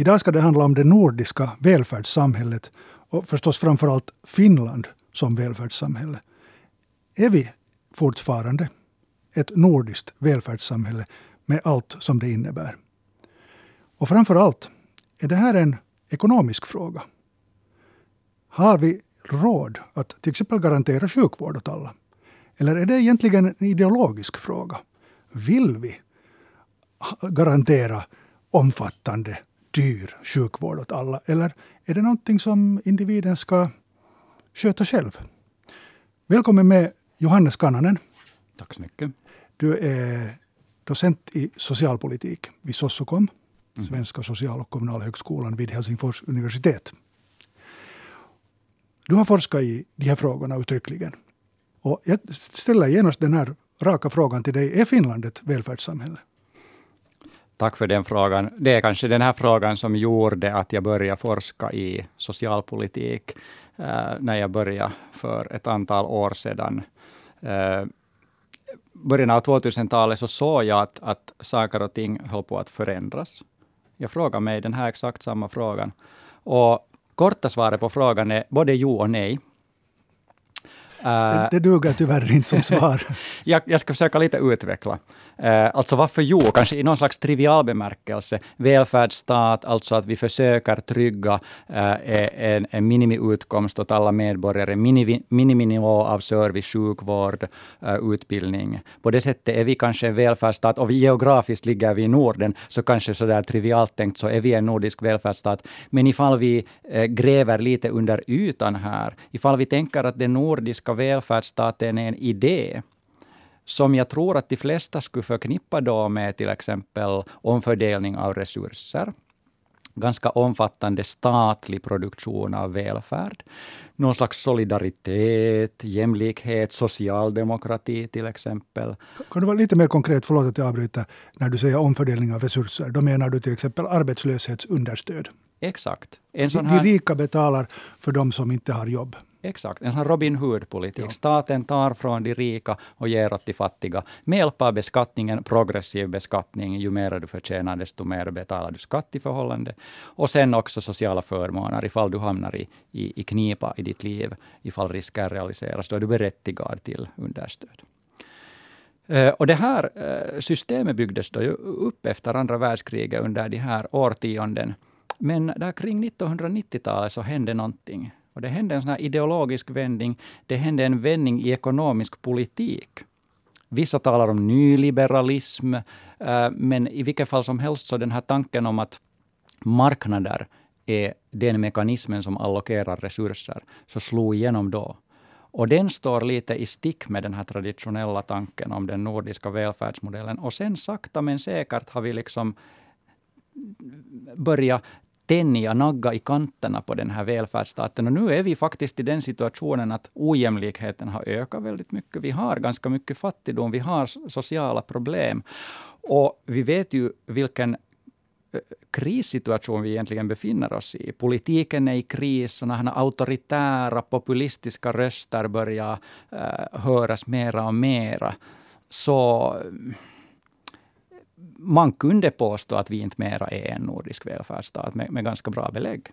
Idag ska det handla om det nordiska välfärdssamhället och förstås framförallt Finland som välfärdssamhälle. Är vi fortfarande ett nordiskt välfärdssamhälle med allt som det innebär? Och framför allt, är det här en ekonomisk fråga? Har vi råd att till exempel garantera sjukvård åt alla? Eller är det egentligen en ideologisk fråga? Vill vi garantera omfattande, dyr sjukvård åt alla? Eller är det någonting som individen ska sköta själv? Välkommen med Johannes Kannanen. Tack så mycket. Du är docent i socialpolitik vid Sossokom, mm. Svenska social och kommunalhögskolan vid Helsingfors universitet. Du har forskat i de här frågorna uttryckligen. Och jag ställer genast den här raka frågan till dig. Är Finland ett välfärdssamhälle? Tack för den frågan. Det är kanske den här frågan som gjorde att jag började forska i socialpolitik eh, när jag började för ett antal år sedan. Eh, början av 2000-talet så såg jag att, att saker och ting höll på att förändras. Jag frågade mig den här exakt samma frågan. Och korta svaret på frågan är både jo och nej. Det, det duger tyvärr inte som svar. jag, jag, ska försöka lite utveckla. Uh, alltså varför jo? Kanske i någon slags trivial bemärkelse. Välfärdsstat, alltså att vi försöker trygga uh, en, en minimiutkomst åt alla medborgare, minimi, miniminivå av service, sjukvård, uh, utbildning. På det sättet är vi kanske en välfärdsstat och vi geografiskt ligger vi i Norden, så kanske så där trivialt tänkt så är vi en nordisk välfärdsstat. Men ifall vi gräver lite under ytan här, ifall vi tänker att den nordiska välfärdsstaten är en idé, som jag tror att de flesta skulle förknippa då med till exempel omfördelning av resurser, ganska omfattande statlig produktion av välfärd, någon slags solidaritet, jämlikhet, socialdemokrati till exempel. Kan du vara lite mer konkret, förlåt att jag avbryter, när du säger omfördelning av resurser? Då menar du till exempel arbetslöshetsunderstöd? Exakt. En sån här... De rika betalar för de som inte har jobb. Exakt, en sån Robin Hood-politik. Ja. Staten tar från de rika och ger åt de fattiga. Med hjälp av beskattningen, progressiv beskattning. Ju mer du förtjänar, desto mer betalar du skatt i förhållande. Och sen också sociala förmåner. Ifall du hamnar i, i, i knipa i ditt liv, ifall risker realiseras, då är du berättigad till understöd. Uh, och det här uh, systemet byggdes då upp efter andra världskriget under de här årtionden. Men där kring 1990-talet så hände någonting. Och det hände en sån ideologisk vändning. Det hände en vändning i ekonomisk politik. Vissa talar om nyliberalism, eh, men i vilket fall som helst så den här tanken om att marknader är den mekanismen som allokerar resurser, så slog igenom då. Och den står lite i stick med den här traditionella tanken om den nordiska välfärdsmodellen. Och sen sakta men säkert har vi liksom börjat tänja, nagga i kanterna på den här välfärdsstaten. Och nu är vi faktiskt i den situationen att ojämlikheten har ökat väldigt mycket. Vi har ganska mycket fattigdom, vi har sociala problem. Och vi vet ju vilken eh, krissituation vi egentligen befinner oss i. Politiken är i kris, sådana auktoritära, populistiska röster börjar eh, höras mera och mera. Så mm, man kunde påstå att vi inte mera är en nordisk välfärdsstat med, med ganska bra belägg.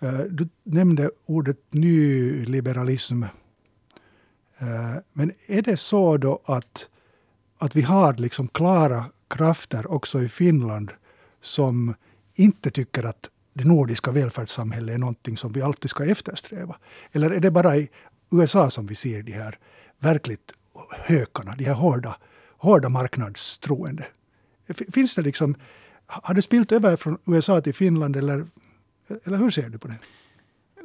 Eh, du nämnde ordet nyliberalism. Eh, men är det så då att, att vi har liksom klara krafter också i Finland som inte tycker att det nordiska välfärdssamhället är någonting som vi alltid ska eftersträva? Eller är det bara i USA som vi ser de här verkligt hökarna, de här hårda, hårda marknadstroende? Finns det liksom, har det spilt över från USA till Finland eller, eller hur ser du på det?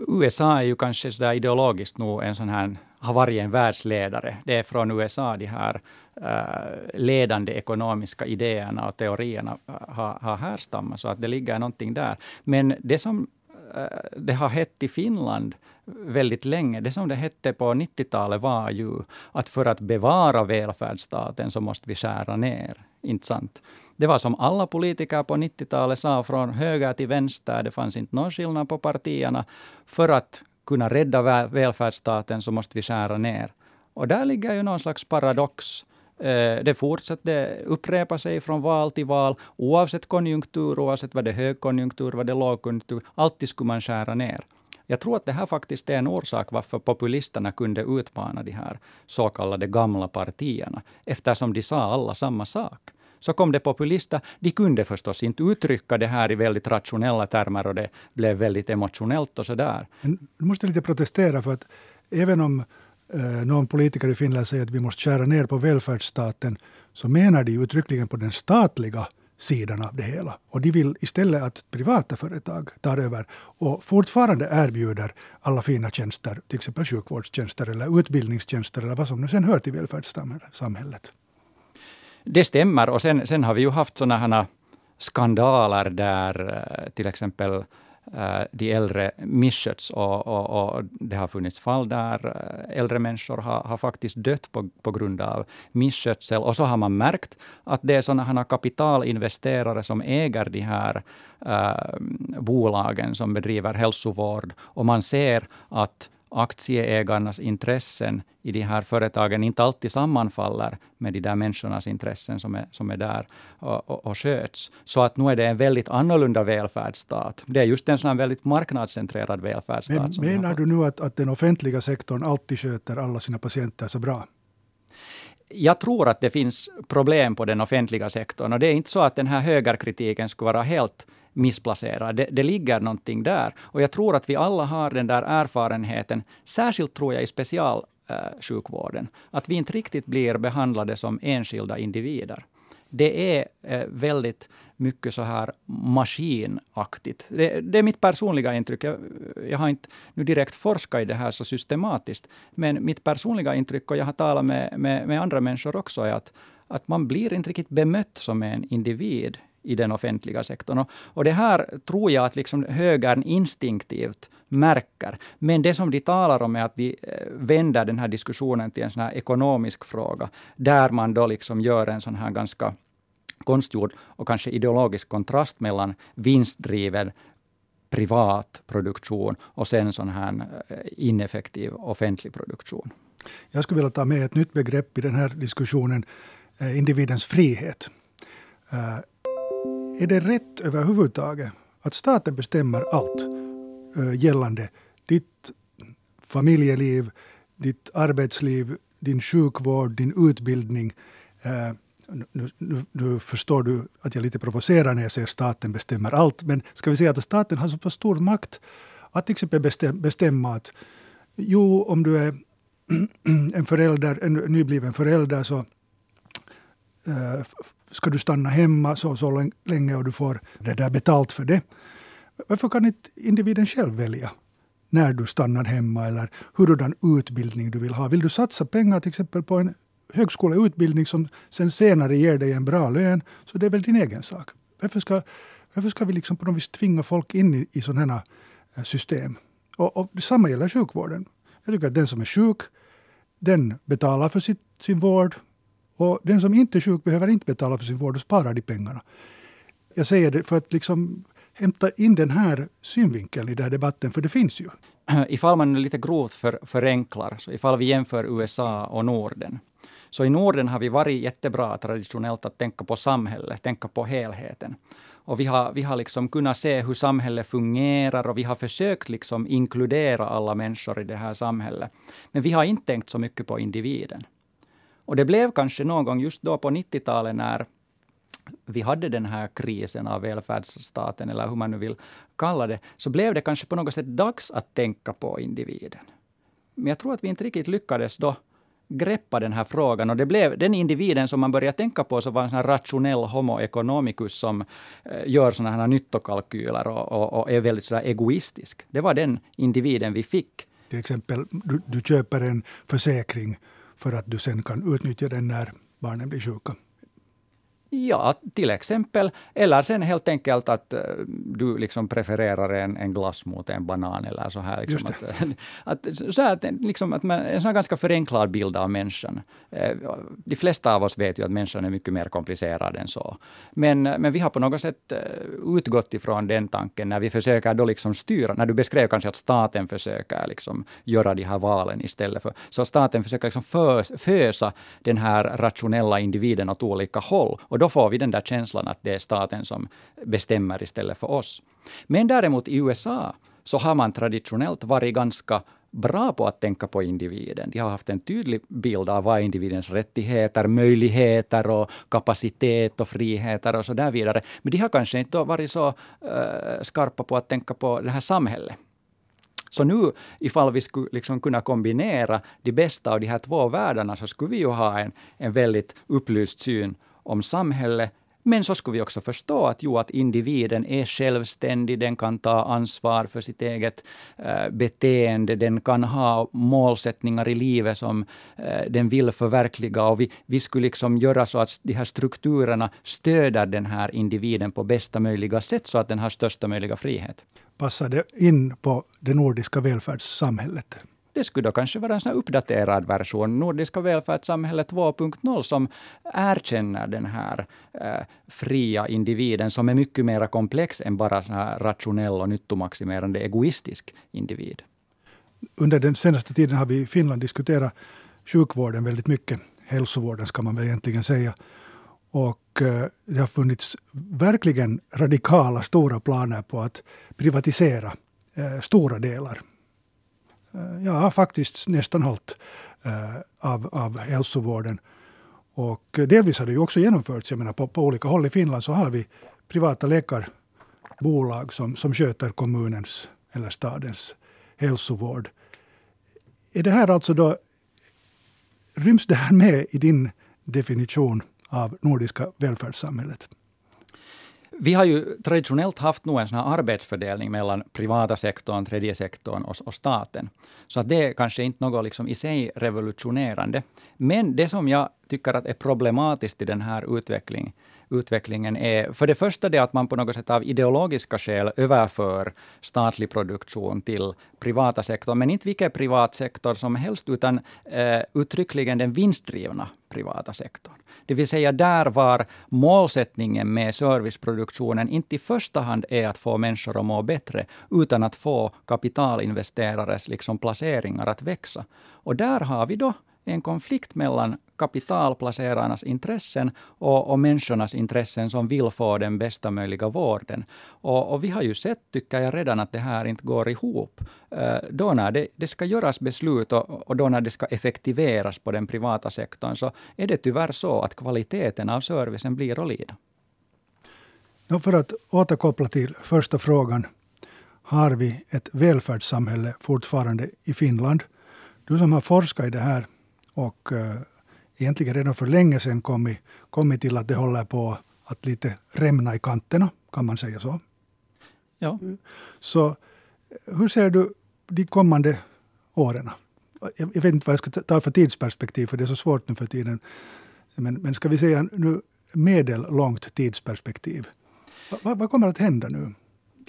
USA är ju kanske så ideologiskt nog en sån här, har varit en världsledare. Det är från USA de här uh, ledande ekonomiska idéerna och teorierna eh, har, har härstammat, så att det ligger någonting där. Men det som Eh, det har hett i Finland väldigt länge. Det som det hette på 90-talet var ju att för att bevara välfärdsstaten så måste vi skära ner. Inte sant? Det var som alla politiker på 90-talet sa, från höger till vänster. Det fanns inte någon skillnad på partierna. För att kunna rädda välfärdsstaten så måste vi skära ner. Och där ligger ju någon slags paradox Eh, det fortsätter upprepa sig från val till val, oavsett konjunktur, oavsett vad det är högkonjunktur, vad det är lågkonjunktur. Alltid skulle man skära ner. Jag tror att det här faktiskt är en orsak varför populisterna kunde utmana de här så kallade gamla partierna, eftersom de sa alla samma sak. Så kom det populister. De kunde förstås inte uttrycka det här i väldigt rationella termer och det blev väldigt emotionellt och sådär. Nu du måste lite protestera för att även om Eh, någon politiker i Finland säger att vi måste skära ner på välfärdsstaten, så menar de uttryckligen på den statliga sidan av det hela. Och de vill istället att privata företag tar över och fortfarande erbjuder alla fina tjänster, till exempel sjukvårdstjänster eller utbildningstjänster eller vad som nu sen hör till välfärdssamhället. Det stämmer och sen, sen har vi ju haft sådana här skandaler där eh, till exempel Eh, de äldre missköts och, och, och, det har funnits fall där eh, äldre människor har, har faktiskt dött på, på grund av misskötsel. Och så har man märkt att det är sådana kapitalinvesterare som äger de här äh, bolagen som bedriver hälsovård. Och man ser att aktieägarnas intressen i de här företagen inte alltid sammanfaller med de där människornas intressen som är, som är där och, och, och sköts. Så att nu är det en väldigt annorlunda välfärdsstat. Det är just en sån väldigt marknadscentrerad välfärdsstat. Men, menar du nu att, att den offentliga sektorn alltid sköter alla sina patienter så bra? jag tror att det finns problem på den offentliga sektorn. Och det är inte så att den här högerkritiken skulle vara helt missplacerad. Det, det ligger någonting där. Och jag tror att vi alla har den där erfarenheten, särskilt tror jag i specialsjukvården, att vi inte riktigt blir behandlade som enskilda individer. Det är eh, väldigt mycket så här maskinaktigt. Det, det, är mitt personliga intryck. Jag, jag, har inte nu direkt forskat i det här så systematiskt, men mitt personliga intryck, och jag har talat med, med, med andra människor också, är att, att man blir inte riktigt bemött som en individ i den offentliga sektorn. Och, och det här tror jag att liksom högern instinktivt märker. Men det som de talar om är att de eh, vänder den här diskussionen till en sån här ekonomisk fråga, där man då liksom gör en sån här ganska konstgjord och kanske ideologisk kontrast mellan vinstdriven privat produktion och sen sån här eh, ineffektiv offentlig produktion. Jag skulle vilja ta med ett nytt begrepp i den här diskussionen, eh, individens frihet. Är det rätt överhuvudtaget att staten bestämmer allt eh, gällande ditt familjeliv, ditt arbetsliv, din sjukvård, din utbildning? Eh, nu, nu, nu, förstår du att jag lite provocerar när jag säger staten bestämmer allt, men ska vi säga att staten har så pass stor makt att till exempel bestämma att jo, om du är en förälder, en nybliven förälder så eh, ska du stanna hemma så så länge och du får det där betalt för det. Varför kan inte individen själv välja när du stannar hemma eller hurdan utbildning du vill ha? Vill du satsa pengar till exempel på en högskoleutbildning som sen senare ger dig en bra lön, så det är väl din egen sak. Varför ska, varför ska vi liksom på något vis tvinga folk in i, i sådana här eh, system? Och, och detsamma gäller sjukvården. Jag tycker att den som är sjuk, den betalar för sitt, sin vård. Och den som inte är sjuk behöver inte betala för sin vård och sparar de pengarna. Jag säger det för att liksom hämta in den här synvinkeln i den här debatten, för det finns ju. Ifall man lite grovt för, förenklar, så ifall vi jämför USA och Norden, så i Norden har vi varit jättebra traditionellt att tänka på samhället, tänka på helheten. Och vi har, vi har liksom kunnat se hur samhället fungerar och vi har försökt liksom inkludera alla människor i det här samhället. Men vi har inte tänkt så mycket på individen. Och det blev kanske någon gång just då på 90-talet när vi hade den här krisen av välfärdsstaten, eller hur man nu vill kalla det, så blev det kanske på något sätt dags att tänka på individen. Men jag tror att vi inte riktigt lyckades då greppa den här frågan. Och det blev den individen som man började tänka på, som var en sån rationell homo economicus som eh, gör såna här nyttokalkyler och, och, och, är väldigt så egoistisk. Det var den individen vi fick. Till exempel, du, du köper en försäkring för att du sen kan utnyttja den när barnen blir sjuka. Ja, till exempel. Eller sen helt enkelt att uh, du liksom prefererar en, en glass mot en banan eller så här. Liksom att, att, så här, liksom att man, en sån ganska förenklad bild av människan. Uh, de flesta av oss vet ju att människan är mycket mer komplicerad än så. Men, men vi har på något sätt uh, utgått ifrån den tanken när vi försöker då liksom styra, när du beskrev kanske att staten försöker liksom göra de här valen istället för, så staten försöker liksom fös, fösa den här rationella individen åt olika håll. Och då får vi den där känslan att det är staten som bestämmer istället för oss. Men däremot i USA så har man traditionellt varit ganska bra på att tänka på individen. De har haft en tydlig bild av vad individens rättigheter, möjligheter och kapacitet och friheter och så där vidare. Men de har kanske inte varit så uh, skarpa på att tänka på det här samhället. Så nu, ifall vi skulle liksom kunna kombinera de bästa av de här två världarna, så skulle vi ju ha en, en väldigt upplyst syn om samhället. Men så skulle vi också förstå att, jo, att individen är självständig, den kan ta ansvar för sitt eget äh, beteende, den kan ha målsättningar i livet som äh, den vill förverkliga. Och vi, vi skulle liksom göra så att de här strukturerna stöder den här individen på bästa möjliga sätt, så att den har största möjliga frihet. Passar det in på det nordiska välfärdssamhället? Det skulle då kanske vara en sån uppdaterad version, Nordiska välfärdssamhället 2.0, som erkänner den här eh, fria individen som är mycket mer komplex än bara sån här rationell och nyttomaximerande egoistisk individ. Under den senaste tiden har vi i Finland diskuterat sjukvården väldigt mycket. Hälsovården ska man väl egentligen säga. Och eh, det har funnits verkligen radikala, stora planer på att privatisera eh, stora delar Eh, ja, faktiskt nästan allt eh, av, av hälsovården. Och delvis har det ju också genomförts. Jag menar, på, på olika håll i Finland så har vi privata läkarbolag som, som sköter kommunens eller stadens hälsovård. Är det här alltså då, ryms det här med i din definition av nordiska välfärdssamhället? Vi har ju traditionellt haft nog en sån här arbetsfördelning mellan privata sektorn, tredje sektorn och, och staten. Så att det är kanske inte något liksom i sig revolutionerande. Men det som jag tycker att är problematiskt i den här utvecklingen, utvecklingen är för det första det att man på något sätt av ideologiska skäl överför statlig produktion till privata sektorn, men inte vilken privat sektor som helst, utan eh, uttryckligen den vinstdrivna privata sektorn. Det vill säga där var målsättningen med serviceproduktionen inte i första hand är att få människor att må bättre, utan att få kapitalinvesterares liksom placeringar att växa. Och där har vi då en konflikt mellan kapitalplacerarnas intressen och, och människornas intressen som vill få den bästa möjliga vården. Och, och vi har ju sett, tycker jag redan, att det här inte går ihop. Eh, då när det, det ska göras beslut och, och, då när det ska effektiveras på den privata sektorn, så är det tyvärr så att kvaliteten av servicen blir att lida. för att återkoppla till första frågan. Har vi ett välfärdssamhälle fortfarande i Finland? Du som har forskat i det här och uh, egentligen redan för länge sedan kommit, kommit till att det håller på att lite rämna i kanterna, kan man säga så? Ja. Så hur ser du de kommande åren? Jag vet inte vad jag ska ta för tidsperspektiv, för det är så svårt nu för tiden. Men, men ska vi säga nu medellångt tidsperspektiv. Vad, vad kommer att hända nu?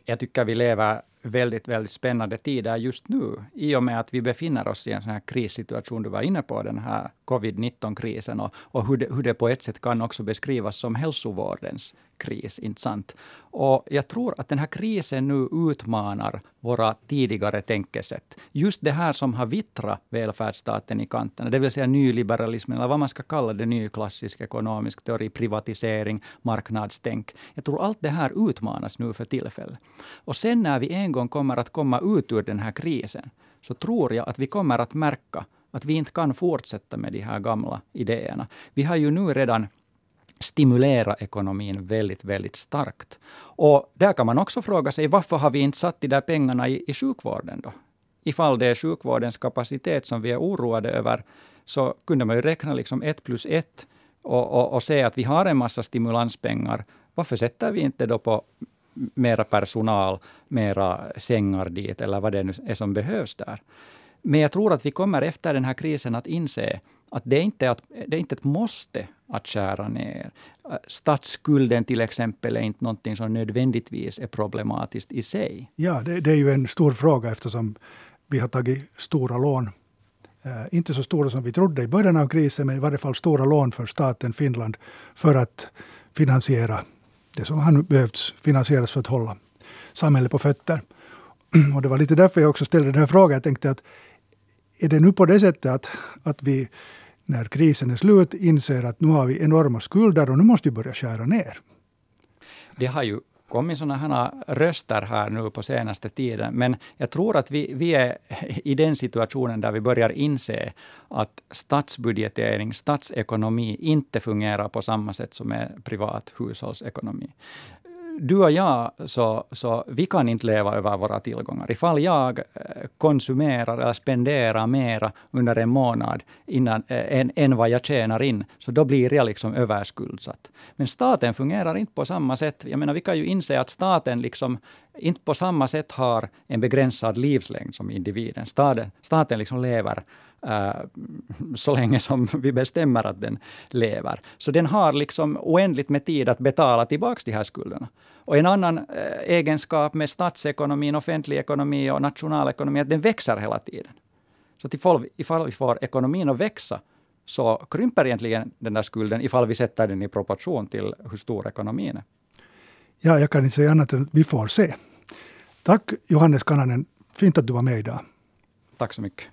Jag tycker vi lever väldigt, väldigt spännande tider just nu. I och med att vi befinner oss i en sån här krissituation. Du var inne på den här covid-19-krisen och, och hur, det, hur det på ett sätt kan också beskrivas som hälsovårdens kris. Inte sant? Och jag tror att den här krisen nu utmanar våra tidigare tänkesätt. Just det här som har vittrat välfärdsstaten i kanterna, det vill säga nyliberalismen, eller vad man ska kalla det, nyklassisk ekonomisk teori, privatisering, marknadstänk. Jag tror allt det här utmanas nu för tillfället. Och sen när vi en gång kommer att komma ut ur den här krisen, så tror jag att vi kommer att märka att vi inte kan fortsätta med de här gamla idéerna. Vi har ju nu redan stimulera ekonomin väldigt, väldigt starkt. Och där kan man också fråga sig, varför har vi inte satt de där pengarna i, i sjukvården då? Ifall det är sjukvårdens kapacitet som vi är oroade över, så kunde man ju räkna liksom ett plus ett och, och, och se att vi har en massa stimulanspengar. Varför sätter vi inte då på mera personal, mera sängar dit, eller vad det nu är som behövs där? Men jag tror att vi kommer efter den här krisen att inse att det är inte, att, det är inte ett måste att skära ner. Statsskulden till exempel är inte någonting som nödvändigtvis är problematiskt i sig. Ja, det, det är ju en stor fråga eftersom vi har tagit stora lån. Eh, inte så stora som vi trodde i början av krisen, men i varje fall stora lån för staten Finland för att finansiera det som har behövts finansieras för att hålla samhället på fötter. Och det var lite därför jag också ställde den här frågan. Jag tänkte att är det nu på det sättet att, att vi när krisen är slut inser att nu har vi enorma skulder och nu måste vi börja skära ner? Det har ju kommit sådana här röster här nu på senaste tiden. Men jag tror att vi, vi är i den situationen där vi börjar inse att statsbudgetering, statsekonomi inte fungerar på samma sätt som en privat hushållsekonomi du och jag, så, så vi kan inte leva över våra tillgångar. Ifall jag eh, konsumerar eller spenderar mera under en månad innan, eh, än, än vad jag tjänar in, så då blir jag liksom överskuldsatt. Men staten fungerar inte på samma sätt. Jag menar, vi kan ju inse att staten liksom inte på samma sätt har en begränsad livslängd som individen. Staten, staten liksom lever eh, så länge som vi bestämmer att den lever. Så den har liksom oändligt med tid att betala tillbaka de här skulderna. Och en annan eh, egenskap med statsekonomin, offentlig ekonomi och nationalekonomi är att den växer hela tiden. Så ifall, ifall vi får ekonomin att växa, så krymper egentligen den där skulden ifall vi sätter den i proportion till hur stor ekonomin är. Ja, jag kan inte säga annat än att vi får se. Tack Johannes Kananen. Fint att du var med idag. Tack så mycket.